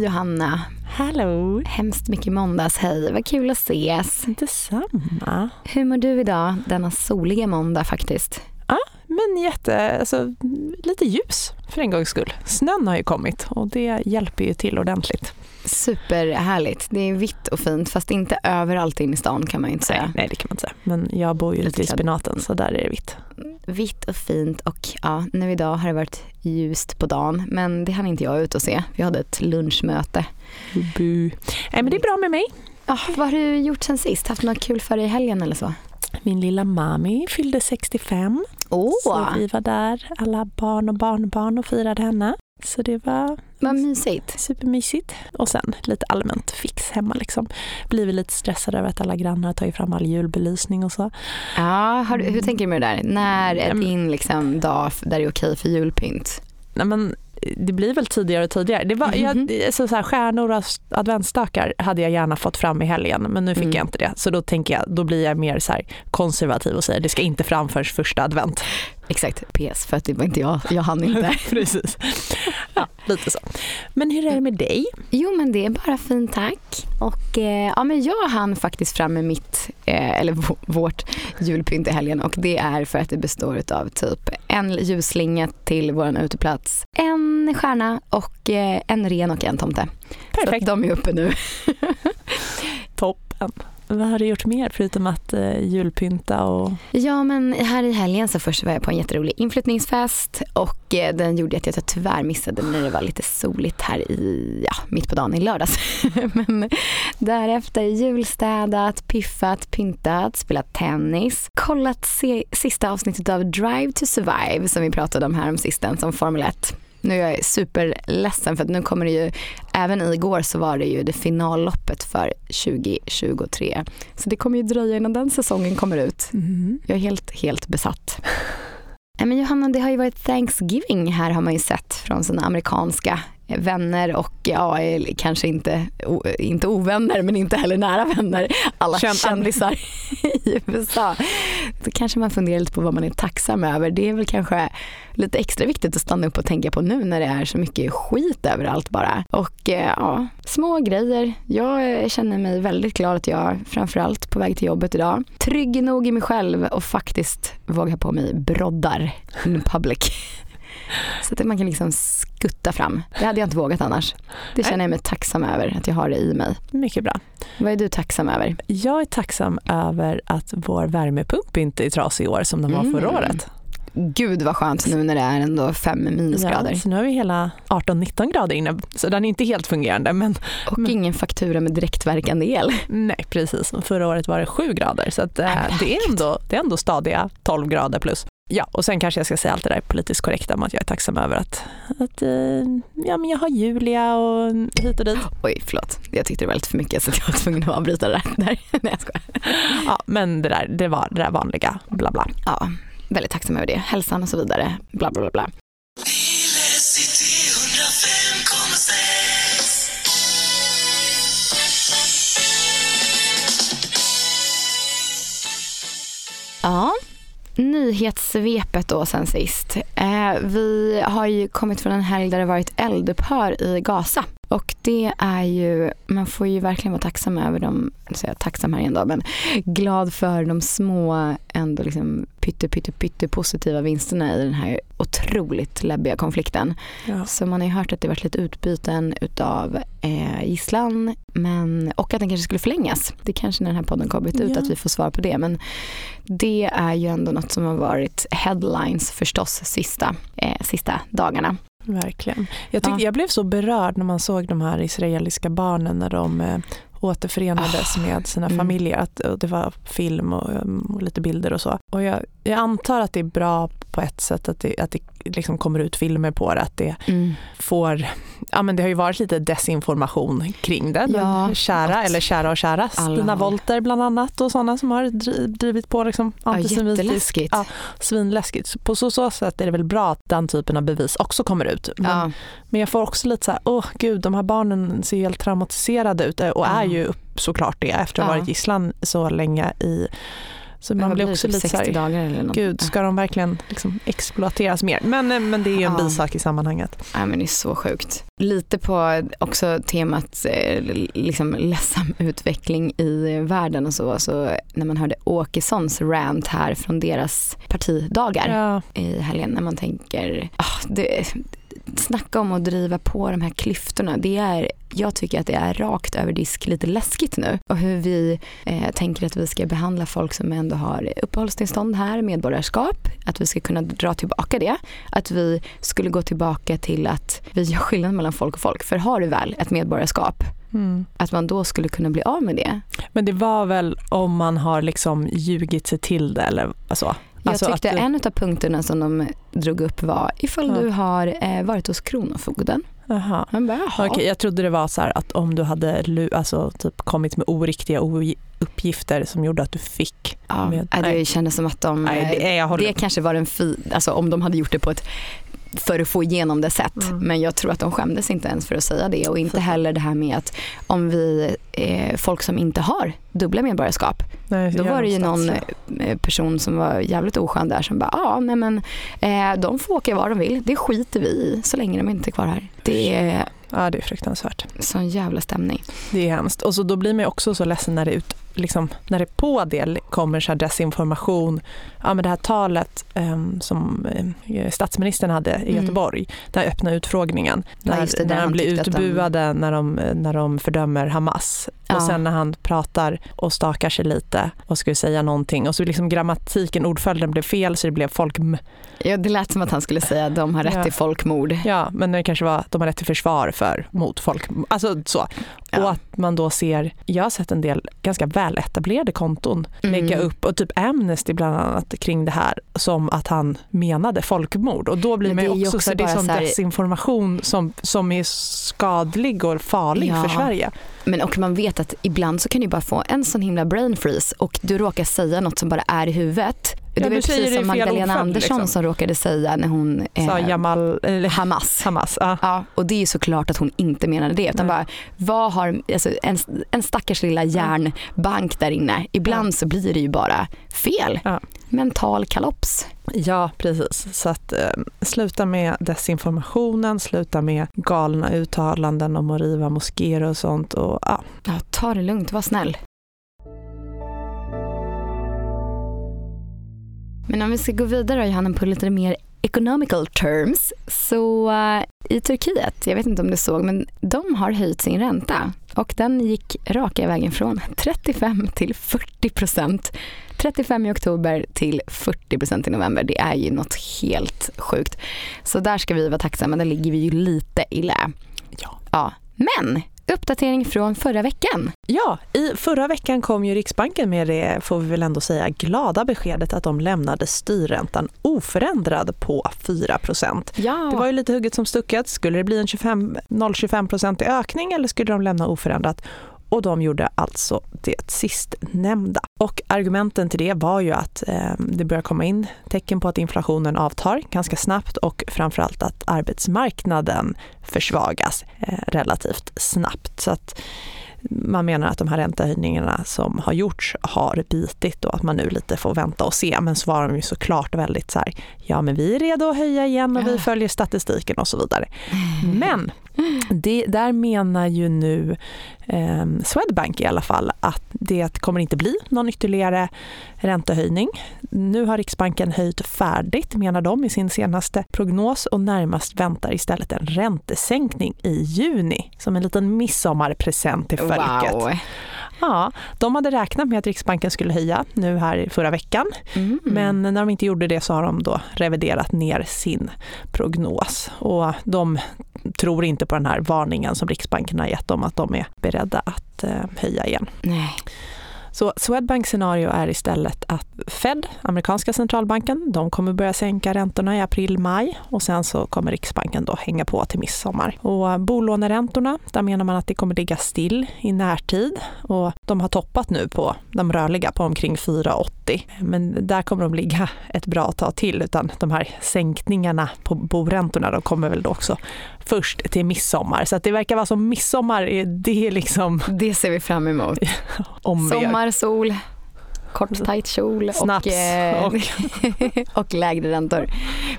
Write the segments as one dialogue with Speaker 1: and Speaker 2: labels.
Speaker 1: Hej Johanna.
Speaker 2: Hallå.
Speaker 1: Hemskt mycket måndags hej. Vad kul att ses.
Speaker 2: Detsamma.
Speaker 1: Hur mår du idag denna soliga måndag faktiskt?
Speaker 2: Ja, men jätte, alltså, lite ljus för en gångs skull. Snön har ju kommit och det hjälper ju till ordentligt.
Speaker 1: Superhärligt. Det är vitt och fint fast inte överallt in i stan kan man ju inte säga.
Speaker 2: Nej, nej det kan man inte säga. Men jag bor ju lite i spenaten så där är det vitt.
Speaker 1: Vitt och fint och ja, nu idag har det varit ljust på dagen men det hann inte jag ut och se. Vi hade ett lunchmöte.
Speaker 2: Bu. Nej men det är bra med mig.
Speaker 1: Ja, vad har du gjort sen sist? Haft något kul för dig i helgen eller så?
Speaker 2: Min lilla mami fyllde 65.
Speaker 1: Oh.
Speaker 2: Så vi var där, alla barn och barnbarn och firade henne. Så det var
Speaker 1: Vad mysigt.
Speaker 2: supermysigt. Och sen lite allmänt fix hemma liksom. Blivit lite stressad över att alla grannar har tagit fram all julbelysning och så.
Speaker 1: Ja, du, hur tänker du med det där? När är
Speaker 2: Mm.
Speaker 1: din liksom, dag där det är okej för julpynt?
Speaker 2: Nej, men det blir väl tidigare och tidigare. Det var,
Speaker 1: Mhm.
Speaker 2: jag, så så här, stjärnor och adventsstakar hade jag gärna fått fram i helgen men nu fick
Speaker 1: Mm.
Speaker 2: jag inte det. Så då tänker jag, då blir jag mer så här konservativ och säger det ska inte fram förrän första advent.
Speaker 1: Exakt, PS för att det var inte jag, jag hann inte.
Speaker 2: Precis. Ja, lite så. Men hur är det med dig?
Speaker 1: Jo men det är bara fint tack. Och eh, ja men jag hann faktiskt fram med mitt, eh, eller vårt julpynt i helgen och det är för att det består av typ en ljusslinga till våran uteplats, en stjärna och eh, en ren och en tomte. Så
Speaker 2: Perfekt.
Speaker 1: att de är uppe nu.
Speaker 2: Toppen. Vad har du gjort mer förutom att eh, julpynta och
Speaker 1: Ja men här i helgen så först var jag på en jätterolig inflyttningsfest och eh, den gjorde att jag tyvärr missade när det var lite soligt här i, ja, mitt på dagen i lördags. men därefter julstädat, piffat, pyntat, spelat tennis, kollat se- sista avsnittet av Drive to Survive som vi pratade om här om sisten som Formel 1. Nu är jag superledsen för att nu kommer det ju, även igår så var det ju det finalloppet för 2023. Så det kommer ju dröja innan den säsongen kommer ut. Jag är helt, helt besatt. Men Johanna, det har ju varit Thanksgiving här har man ju sett från sina amerikanska vänner och ja, eller kanske inte, o, inte ovänner men inte heller nära vänner. Alla
Speaker 2: Känd-
Speaker 1: kändisar i USA. Då kanske man funderar lite på vad man är tacksam över. Det är väl kanske lite extra viktigt att stanna upp och tänka på nu när det är så mycket skit överallt bara. Och eh, ja, små grejer. Jag eh, känner mig väldigt glad att jag framförallt på väg till jobbet idag trygg nog i mig själv och faktiskt vågar på mig broddar in public. Så att man kan liksom skutta fram. Det hade jag inte vågat annars. Det känner jag mig tacksam över att jag har det i mig.
Speaker 2: Mycket bra.
Speaker 1: Vad är du tacksam över?
Speaker 2: Jag är tacksam över att vår värmepump inte är trasig i år som den var förra
Speaker 1: Mm.
Speaker 2: året.
Speaker 1: Gud vad skönt nu när det är ändå fem minusgrader.
Speaker 2: Ja, så nu har vi hela 18-19 grader inne, så den är inte helt fungerande. Men
Speaker 1: Och
Speaker 2: Men-
Speaker 1: ingen faktura med direktverkande el.
Speaker 2: nej, precis. Förra året var det 7 grader, så att,
Speaker 1: men
Speaker 2: det, är ändå, det är ändå stadiga 12 grader plus. Ja, och sen kanske jag ska säga allt det där politiskt korrekta om att jag är tacksam över att, att eh, ja, men jag har Julia och hit och dit.
Speaker 1: Oj, förlåt. Jag tyckte det var lite för mycket så jag var tvungen att avbryta det där. där. Nej, jag skojar.
Speaker 2: Ja, men det där, det var det där vanliga, bla bla.
Speaker 1: Ja, väldigt tacksam över det. Hälsan och så vidare. Bla, bla, bla, bla. Nyhetssvepet då sen sist. Eh, vi har ju kommit från en helg där det varit eldupphör i Gaza. Och det är ju, man får ju verkligen vara tacksam över de, nu säger jag tacksam här igen då, men glad för de små, ändå liksom pytte, pytte, pytte positiva vinsterna i den här otroligt läbbiga konflikten.
Speaker 2: Ja.
Speaker 1: Så man har ju hört att det varit lite utbyten utav eh, gisslan men, och att den kanske skulle förlängas. Det kanske när den här podden kommit ut
Speaker 2: Ja.
Speaker 1: att vi får svar på det. Men det är ju ändå något som har varit headlines förstås sista, eh, sista dagarna.
Speaker 2: Verkligen. Jag, tyckte,
Speaker 1: Ja.
Speaker 2: jag blev så berörd när man såg de här israeliska barnen när de eh, återförenades med sina
Speaker 1: mm.
Speaker 2: familjer. Att, det var film och, um, och lite bilder och så. Och jag, jag antar att det är bra på ett sätt att det, att det liksom kommer ut filmer på det. Att det får, ja men det har ju varit lite desinformation kring det.
Speaker 1: Ja,
Speaker 2: kära,
Speaker 1: gott.
Speaker 2: eller kära och kära, Stina
Speaker 1: håll.
Speaker 2: Wolter bland annat och sådana som har dri- drivit på liksom
Speaker 1: Ja,
Speaker 2: antisemitisk
Speaker 1: jätteläskigt.
Speaker 2: Ja, svinläskigt. På så, så sätt är det väl bra att den typen av bevis också kommer ut. Men,
Speaker 1: Ja,
Speaker 2: men jag får också lite så här, åh gud, de här barnen ser helt traumatiserade ut eh, och är
Speaker 1: Ja.
Speaker 2: ju såklart det efter att ha
Speaker 1: Ja.
Speaker 2: varit gisslan så länge i Så man blir också lite
Speaker 1: 60
Speaker 2: så här,
Speaker 1: dagar eller något.
Speaker 2: gud ska de verkligen liksom exploateras mer? Men, eh, men det är ju en
Speaker 1: Ja.
Speaker 2: bisak i sammanhanget.
Speaker 1: Ja, men det är så sjukt. Lite på också temat eh, liksom ledsam utveckling i världen och så. så när man hörde Åkessons rant här från deras partidagar
Speaker 2: Ja,
Speaker 1: i helgen när man tänker, ah, det, snacka om att driva på de här klyftorna. Det är, jag tycker att det är rakt över disk lite läskigt nu. Och hur vi eh, tänker att vi ska behandla folk som ändå har uppehållstillstånd här, medborgarskap. Att vi ska kunna dra tillbaka det. Att vi skulle gå tillbaka till att vi gör skillnad mellan folk och folk. För har du väl ett medborgarskap,
Speaker 2: mm.
Speaker 1: att man då skulle kunna bli av med det.
Speaker 2: Men det var väl om man har liksom ljugit sig till det eller så?
Speaker 1: Jag
Speaker 2: Alltså
Speaker 1: tyckte
Speaker 2: att det-
Speaker 1: en av punkterna som de drog upp var ifall
Speaker 2: Ja.
Speaker 1: du har eh, varit hos Kronofogden. Man bara.
Speaker 2: Okej, jag trodde det var så här att om du hade alltså, typ kommit med oriktiga uppgifter som gjorde att du fick.
Speaker 1: Ja,
Speaker 2: med-
Speaker 1: nej. det kändes som att de,
Speaker 2: Nej, det, håller
Speaker 1: det kanske var en fi, alltså om de hade gjort det på ett för att få igenom det sätt.
Speaker 2: Mm.
Speaker 1: Men jag tror att de skämdes inte ens för att säga det och inte heller det här med att om vi, eh, folk som inte har dubbla medborgarskap,
Speaker 2: Nej,
Speaker 1: då var det ju någon eh, person som var jävligt oskön där som bara, ja nej men eh, de får åka var de vill, det skiter vi i så länge de inte är kvar här. Det är
Speaker 2: Ja, det är fruktansvärt.
Speaker 1: sån jävla stämning.
Speaker 2: Det är hemskt. Och så då blir man också så ledsen när det, ut, liksom, när det på det kommer så desinformation. Ja, men det här talet em, som eh, statsministern hade i
Speaker 1: Mm.
Speaker 2: Göteborg, den här öppna utfrågningen.
Speaker 1: Ja,
Speaker 2: När,
Speaker 1: det,
Speaker 2: när
Speaker 1: han
Speaker 2: han blir
Speaker 1: att de-
Speaker 2: utbuade när, de, när de fördömer Hamas.
Speaker 1: Ja.
Speaker 2: Och sen när han pratar och stakar sig lite och skulle säga någonting och så liksom grammatiken, ordföljden blev fel så det blev folkm.
Speaker 1: Ja, det lät som att han skulle säga de har rätt
Speaker 2: Ja.
Speaker 1: till folkmord.
Speaker 2: Ja, men det kanske var de har rätt till försvar för mot folk. Alltså så.
Speaker 1: Ja.
Speaker 2: Och att man då ser, jag har sett en del ganska väletablerade konton
Speaker 1: Mm.
Speaker 2: lägga upp och typ Amnesty bland annat kring det här som att han menade folkmord och då blir man ju också, så det är som
Speaker 1: så här-
Speaker 2: desinformation som, som är skadlig och farlig
Speaker 1: Ja.
Speaker 2: för Sverige.
Speaker 1: Men och man vet att ibland så kan du bara få en sån himla brain freeze och du råkar säga något som bara är i huvudet. Det
Speaker 2: Ja,
Speaker 1: var precis som Magdalena Andersson
Speaker 2: liksom.
Speaker 1: som råkade säga när hon
Speaker 2: Sa
Speaker 1: eh,
Speaker 2: Jamal, eller
Speaker 1: Hamas.
Speaker 2: Hamas. Ja.
Speaker 1: Ja, och det är ju såklart att hon inte menade det. Utan
Speaker 2: Nej.
Speaker 1: bara, vad har, alltså en, en stackars lilla järnbank där inne. Ibland så blir det ju bara fel.
Speaker 2: Ja.
Speaker 1: Mental kalops.
Speaker 2: Ja, precis. Så att eh, sluta med desinformationen, sluta med galna uttalanden om att riva moskéer och sånt. Och, ja.
Speaker 1: Ja, ta det lugnt, var snäll. Men om vi ska gå vidare Johanna på lite mer economical terms så eh, i Turkiet, jag vet inte om du såg, men de har höjt sin ränta och den gick raka vägen från 35 till 40 procent. 35 i oktober till 40 procent i november. Det är ju något helt sjukt. Så där ska vi vara tacksamma, där ligger vi ju lite i lä.
Speaker 2: Ja.
Speaker 1: ja. Men uppdatering från förra veckan.
Speaker 2: Ja, i förra veckan kom ju Riksbanken med det, får vi väl ändå säga, glada beskedet att de lämnade styrräntan oförändrad på 4
Speaker 1: Ja.
Speaker 2: Det var ju lite hugget som stucket. Skulle det bli en 25 0,25% i ökning eller skulle de lämna oförändrat? Och de gjorde alltså det sistnämnda. Och argumenten till det var ju att eh, det börjar komma in tecken på att inflationen avtar ganska snabbt och framförallt att arbetsmarknaden försvagas eh, relativt snabbt. Så att man menar att de här räntehöjningarna som har gjorts har bitit och att man nu lite får vänta och se. Men så var de ju såklart väldigt så här, ja men vi är redo att höja igen och vi följer statistiken och så vidare. Men det, där menar ju nu eh, Swedbank i alla fall att det kommer inte bli någon ytterligare räntehöjning. Nu har Riksbanken höjt färdigt menar de i sin senaste prognos och närmast väntar istället en räntesänkning i juni som en liten midsommarpresent till folket.
Speaker 1: Wow.
Speaker 2: Ja, de hade räknat med att Riksbanken skulle höja nu här förra veckan
Speaker 1: Mm.
Speaker 2: men när de inte gjorde det så har de då reviderat ner sin prognos. Och de tror inte på den här varningen som Riksbanken har gett dem att de är beredda att eh, höja igen.
Speaker 1: Nej.
Speaker 2: Så Swedbanks scenario är istället att Fed, amerikanska centralbanken, de kommer börja sänka räntorna i april-maj och sen så kommer Riksbanken då hänga på till midsommar. Och bolåneräntorna, där menar man att det kommer ligga still i närtid och de har toppat nu på de rörliga på omkring 4,80. Men där kommer de ligga ett bra tag till utan de här sänkningarna på boräntorna de kommer väl då också först till midsommar. Så att det verkar vara som midsommar, det är liksom
Speaker 1: Det ser vi fram emot.
Speaker 2: om vi gör
Speaker 1: Sommar, sol, kort tajt kjol
Speaker 2: Snaps
Speaker 1: och, eh,
Speaker 2: och...
Speaker 1: och lägre räntor.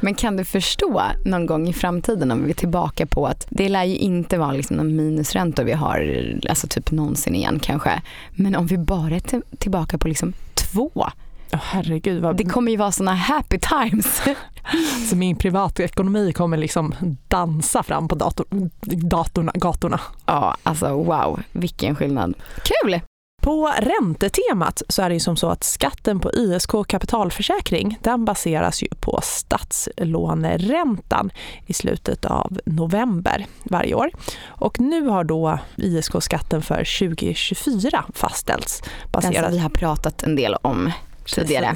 Speaker 1: Men kan du förstå någon gång i framtiden om vi är tillbaka på att det lär ju inte vara liksom någon minusräntor vi har, alltså typ någonsin igen kanske. Men om vi bara är till- tillbaka på liksom två.
Speaker 2: Oh, herregud, vad...
Speaker 1: Det kommer ju vara såna happy times.
Speaker 2: så min privatekonomi kommer liksom dansa fram på dator, datorna, gatorna.
Speaker 1: ja, alltså wow, vilken skillnad. Kul!
Speaker 2: På räntetemat så är det ju som så att skatten på ISK kapitalförsäkring den baseras ju på statslåneräntan i slutet av november varje år. Och nu har då ISK-skatten för 2024 fastställts.
Speaker 1: Den som
Speaker 2: Baserat
Speaker 1: vi har pratat en del om tidigare.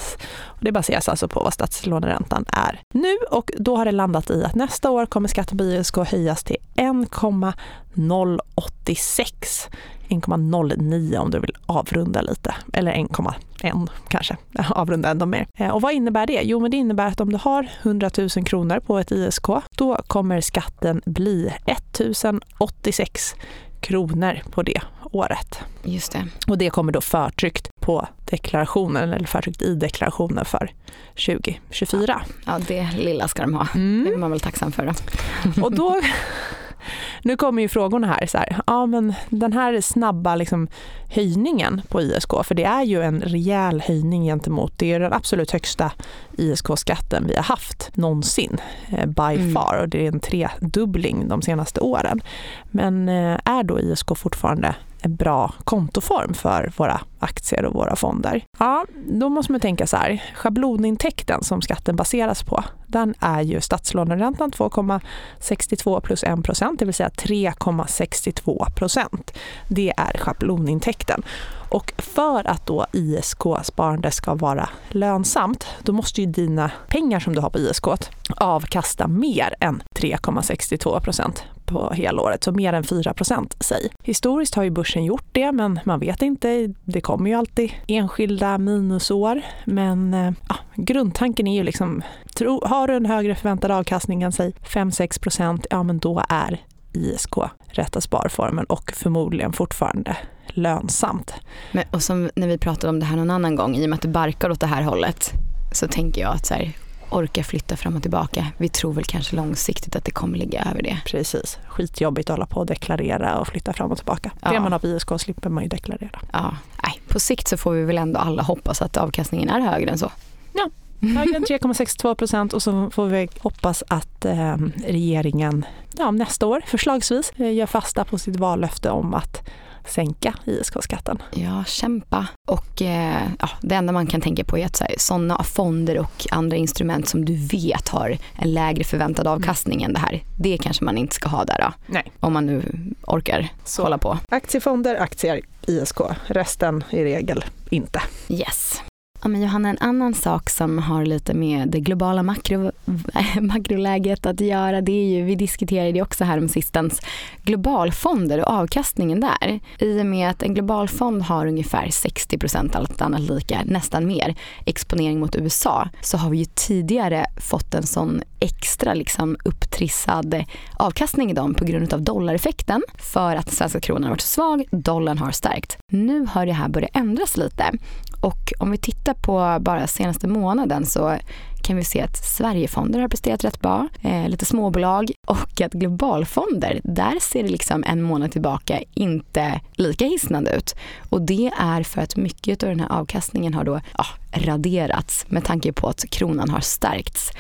Speaker 2: Det baseras alltså på vad statslåneräntan är nu och då har det landat i att nästa år kommer skatten på ISK höjas till 1,086. 1,09 om du vill avrunda lite, eller 1,1 kanske, avrunda ändå mer. Eh, Och vad innebär det? Jo, men det innebär att om du har 100 000 kronor på ett ISK, då kommer skatten bli 1086 kronor på det året.
Speaker 1: Just det.
Speaker 2: Och det kommer då förtryckt på deklarationen eller förtryckt i deklarationen för 2024.
Speaker 1: Ja, det lilla ska de ha. Det
Speaker 2: Mm.
Speaker 1: är man väl tacksam för då.
Speaker 2: Och då, nu kommer ju frågorna här, så här, ja men den här snabba liksom höjningen på ISK, för det är ju en rejäl höjning gentemot, det är den absolut högsta ISK-skatten vi har haft någonsin eh, by
Speaker 1: Mm.
Speaker 2: far och det är en tredubbling de senaste åren. Men eh, är då ISK fortfarande en bra kontoform för våra aktier och våra fonder? Ja, då måste man tänka så här, schablonintäkten som skatten baseras på, den är ju statslåneräntan 2,62 plus 1 procent, det vill säga 3,62 procent. Det är schablonintäkten. Och för att då ISK-sparande ska vara lönsamt, då måste ju dina pengar som du har på ISK avkasta mer än 3,62 procent på helåret, så mer än 4 säg. Historiskt har ju börsen gjort det, men man vet inte. Det kommer ju alltid enskilda minusår. Men eh, ja, grundtanken är ju liksom, tro, har du en högre förväntad avkastning än säg 5-6 ja men då är ISK rätta sparformen och förmodligen fortfarande lönsamt.
Speaker 1: Men, och som när vi pratade om det här någon annan gång, i och med att det barkar åt det här hållet, så tänker jag att så här, orka flytta fram och tillbaka. Vi tror väl kanske långsiktigt att det kommer ligga över det.
Speaker 2: Precis, skitjobbigt att hålla på och deklarera och flytta fram och tillbaka.
Speaker 1: Ja.
Speaker 2: Det man har på ISK slipper man ju deklarera.
Speaker 1: Ja, nej, på sikt så får vi väl ändå alla hoppas att avkastningen är högre än så.
Speaker 2: Högre än 3,62 procent och så får vi hoppas att eh, regeringen ja, nästa år förslagsvis eh, gör fasta på sitt vallöfte om att sänka ISK-skatten.
Speaker 1: Ja, kämpa. Och eh, ja, det enda man kan tänka på är att sådana fonder och andra instrument som du vet har en lägre förväntad avkastning än det här, det kanske man inte ska ha där då.
Speaker 2: Nej.
Speaker 1: Om man nu orkar
Speaker 2: Så.
Speaker 1: hålla på.
Speaker 2: Aktiefonder, aktier, ISK. Resten i regel inte.
Speaker 1: Yes. Ja, men Johanna, en annan sak som har lite med det globala makro, makroläget att göra, det är ju, vi diskuterade det också här om sistens, globalfonder och avkastningen där. I och med att en globalfond har ungefär 60% allt annat lika, nästan mer, exponering mot USA, så har vi ju tidigare fått en sån extra liksom upptrissad avkastning i dem på grund av dollareffekten för att den svenska kronan har varit så svag, dollarn har stärkt. Nu har det här börjat ändras lite och om vi tittar på bara senaste månaden så kan vi se att Sverigefonder har presterat rätt bra, eh, lite småbolag och att globalfonder, där ser det liksom en månad tillbaka inte lika hisnande ut. Och det är för att mycket av den här avkastningen har då ja, raderats med tanke på att kronan har stärkts.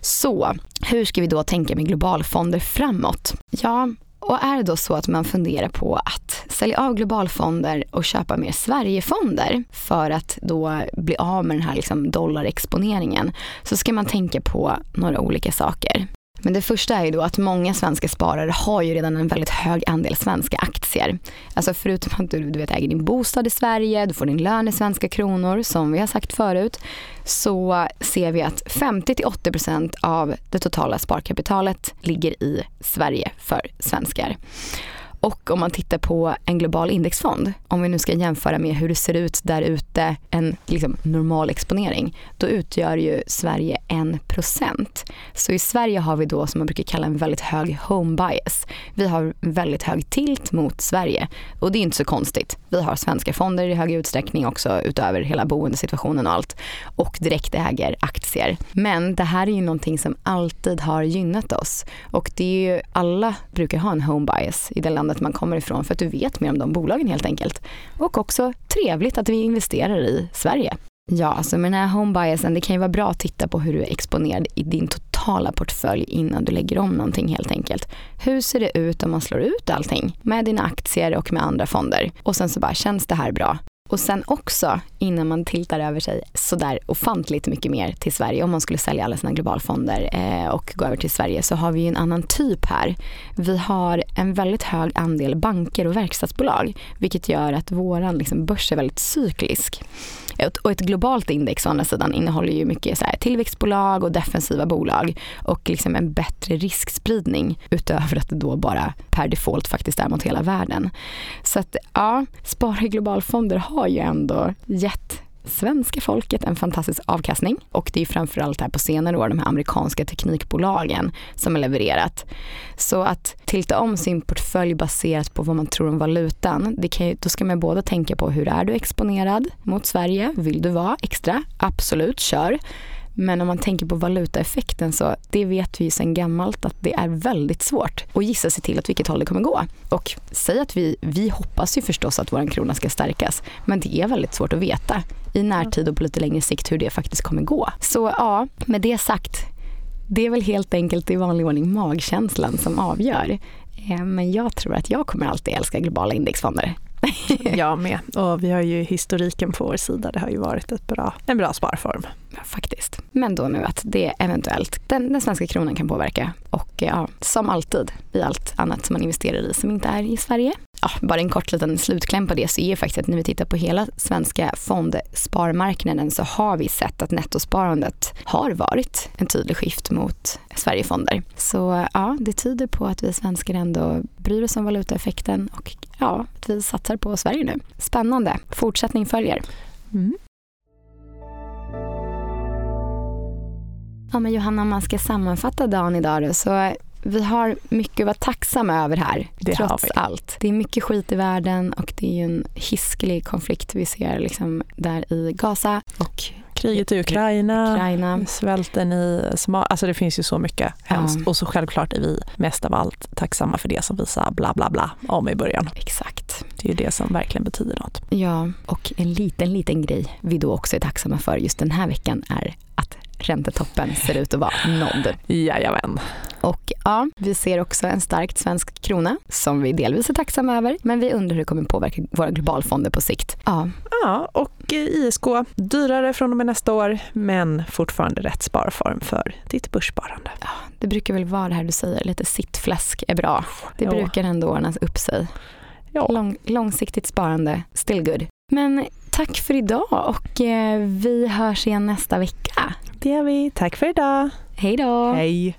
Speaker 1: Så hur ska vi då tänka med globalfonder framåt? Ja, och är det då så att man funderar på att sälja av globalfonder och köpa mer Sverigefonder för att då bli av med den här liksom dollarexponeringen så ska man tänka på några olika saker. Men det första är ju då att många svenska sparare har ju redan en väldigt hög andel svenska aktier. Alltså förutom att du, du vet, äger din bostad i Sverige, du får din lön i svenska kronor som vi har sagt förut, så ser vi att 50-80% av det totala sparkapitalet ligger i Sverige för svenskar. Och om man tittar på en global indexfond, om vi nu ska jämföra med hur det ser ut där ute, en liksom normal exponering, då utgör ju Sverige 1%. Så i Sverige har vi då som man brukar kalla en väldigt hög home bias. Vi har väldigt hög tilt mot Sverige och det är inte så konstigt. Vi har svenska fonder i hög utsträckning också utöver hela boendesituationen och allt och direktäger aktier. Men det här är ju någonting som alltid har gynnat oss och det är ju, alla brukar ha en home bias i det landet man kommer ifrån för att du vet mer om de bolagen helt enkelt. Och också trevligt att vi investerar i Sverige. Ja, alltså med den här homebiasen, det kan ju vara bra att titta på hur du är exponerad i din totala portfölj innan du lägger om någonting helt enkelt. Hur ser det ut om man slår ut allting med dina aktier och med andra fonder? Och sen så bara, känns det här bra? Och sen också innan man tiltar över sig sådär ofantligt mycket mer till Sverige, om man skulle sälja alla sina globalfonder eh, och gå över till Sverige, så har vi ju en annan typ här. Vi har en väldigt hög andel banker och verkstadsbolag, vilket gör att våran liksom, börs är väldigt cyklisk. Och ett globalt index å andra sidan innehåller ju mycket så här, tillväxtbolag och defensiva bolag och liksom en bättre riskspridning utöver att det då bara per default faktiskt är mot hela världen. Så att ja, spara i globalfonder har har ju ändå gett svenska folket en fantastisk avkastning och det är framförallt här på senare år de här amerikanska teknikbolagen som har levererat. Så att tilta om sin portfölj baserat på vad man tror om valutan, det kan ju, då ska man både tänka på hur är du exponerad mot Sverige? Vill du vara extra? Absolut, kör. Men om man tänker på valutaeffekten så det vet vi ju sedan gammalt att det är väldigt svårt att gissa sig till att vilket håll det kommer gå. Och säg att vi, vi hoppas ju förstås att vår krona ska stärkas, men det är väldigt svårt att veta i närtid och på lite längre sikt hur det faktiskt kommer gå. Så ja, med det sagt, det är väl helt enkelt i vanlig ordning magkänslan som avgör. Eh, men jag tror att jag kommer alltid älska globala indexfonder.
Speaker 2: jag med. Och vi har ju historiken på vår sida. Det har ju varit ett bra, en bra sparform.
Speaker 1: Ja, faktiskt. Men då nu att det eventuellt den, den svenska kronan kan påverka. Och ja, som alltid i allt annat som man investerar i som inte är i Sverige. Ja, bara en kort liten slutkläm på det så är faktiskt att när vi tittar på hela svenska fondsparmarknaden så har vi sett att nettosparandet har varit en tydlig skift mot Sverigefonder. Så ja, det tyder på att vi svenskar ändå bryr oss om valutaeffekten och ja, att vi satsar på Sverige nu. Spännande. Fortsättning följer. Mm. Ja, men Johanna, om man ska sammanfatta dagen idag då, så vi har mycket att vara tacksamma över här, det trots allt. Det är mycket skit i världen och det är en hiskelig konflikt vi ser liksom där i Gaza. Och
Speaker 2: Kriget i Ukraina, Ukraina. svälten i Somalia. Alltså det finns ju så mycket hemskt. Ja. Och så självklart är vi mest av allt tacksamma för det som vi sa bla bla bla om i början.
Speaker 1: Exakt.
Speaker 2: Det är ju det som verkligen betyder något.
Speaker 1: Ja, och en liten, liten grej vi då också är tacksamma för just den här veckan är att räntetoppen ser ut att vara nådd.
Speaker 2: Jajamän.
Speaker 1: Och ja, vi ser också en stark svensk krona som vi delvis är tacksamma över, men vi undrar hur det kommer påverka våra globalfonder på sikt.
Speaker 2: Ja, ja och ISK dyrare från och med nästa år, men fortfarande rätt sparform för ditt börssparande.
Speaker 1: Ja, det brukar väl vara det här du säger, lite sittfläsk är bra. Det ja. brukar ändå ordnas upp sig. Ja. Lång, långsiktigt sparande, still good. Men tack för idag och eh, vi hörs igen nästa vecka.
Speaker 2: Det gör vi. Tack för idag.
Speaker 1: Hej då.
Speaker 2: Hej.